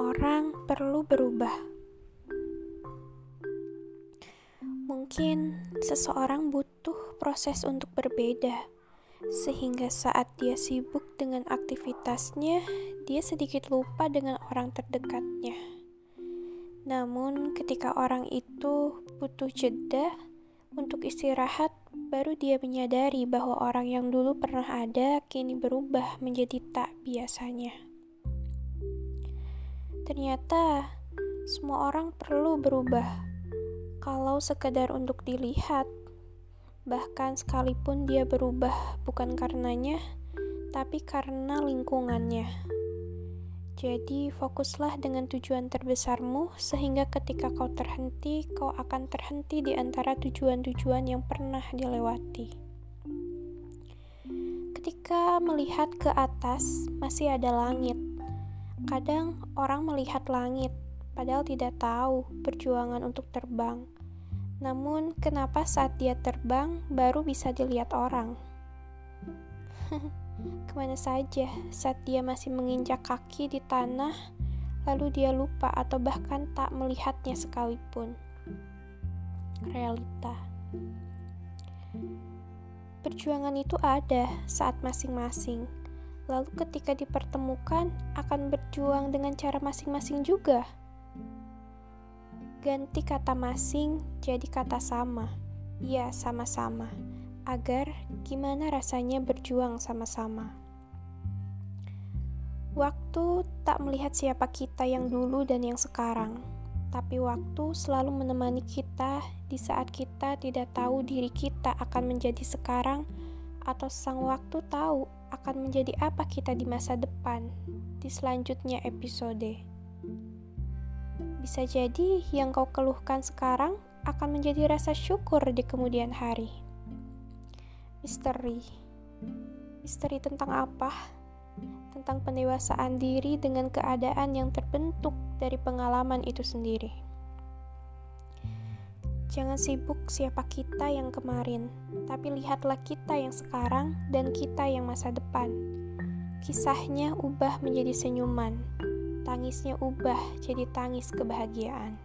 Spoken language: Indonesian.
orang perlu berubah. Mungkin seseorang butuh proses untuk berbeda, sehingga saat dia sibuk dengan aktivitasnya, dia sedikit lupa dengan orang terdekatnya. Namun, ketika orang itu butuh jeda untuk istirahat, baru dia menyadari bahwa orang yang dulu pernah ada kini berubah menjadi tak biasanya. Ternyata semua orang perlu berubah. Kalau sekedar untuk dilihat, bahkan sekalipun dia berubah bukan karenanya, tapi karena lingkungannya. Jadi, fokuslah dengan tujuan terbesarmu, sehingga ketika kau terhenti, kau akan terhenti di antara tujuan-tujuan yang pernah dilewati. Ketika melihat ke atas, masih ada langit Kadang orang melihat langit, padahal tidak tahu perjuangan untuk terbang. Namun, kenapa saat dia terbang baru bisa dilihat orang? Ke mana saja saat dia masih menginjak kaki di tanah, lalu dia lupa atau bahkan tak melihatnya sekalipun. Realita perjuangan itu ada saat masing-masing lalu ketika dipertemukan akan berjuang dengan cara masing-masing juga. Ganti kata masing jadi kata sama. Ya, sama-sama. Agar gimana rasanya berjuang sama-sama. Waktu tak melihat siapa kita yang dulu dan yang sekarang, tapi waktu selalu menemani kita di saat kita tidak tahu diri kita akan menjadi sekarang atau sang waktu tahu akan menjadi apa kita di masa depan di selanjutnya episode. Bisa jadi yang kau keluhkan sekarang akan menjadi rasa syukur di kemudian hari. Misteri. Misteri tentang apa? Tentang pendewasaan diri dengan keadaan yang terbentuk dari pengalaman itu sendiri. Jangan sibuk siapa kita yang kemarin, tapi lihatlah kita yang sekarang dan kita yang masa depan. Kisahnya ubah menjadi senyuman, tangisnya ubah jadi tangis kebahagiaan.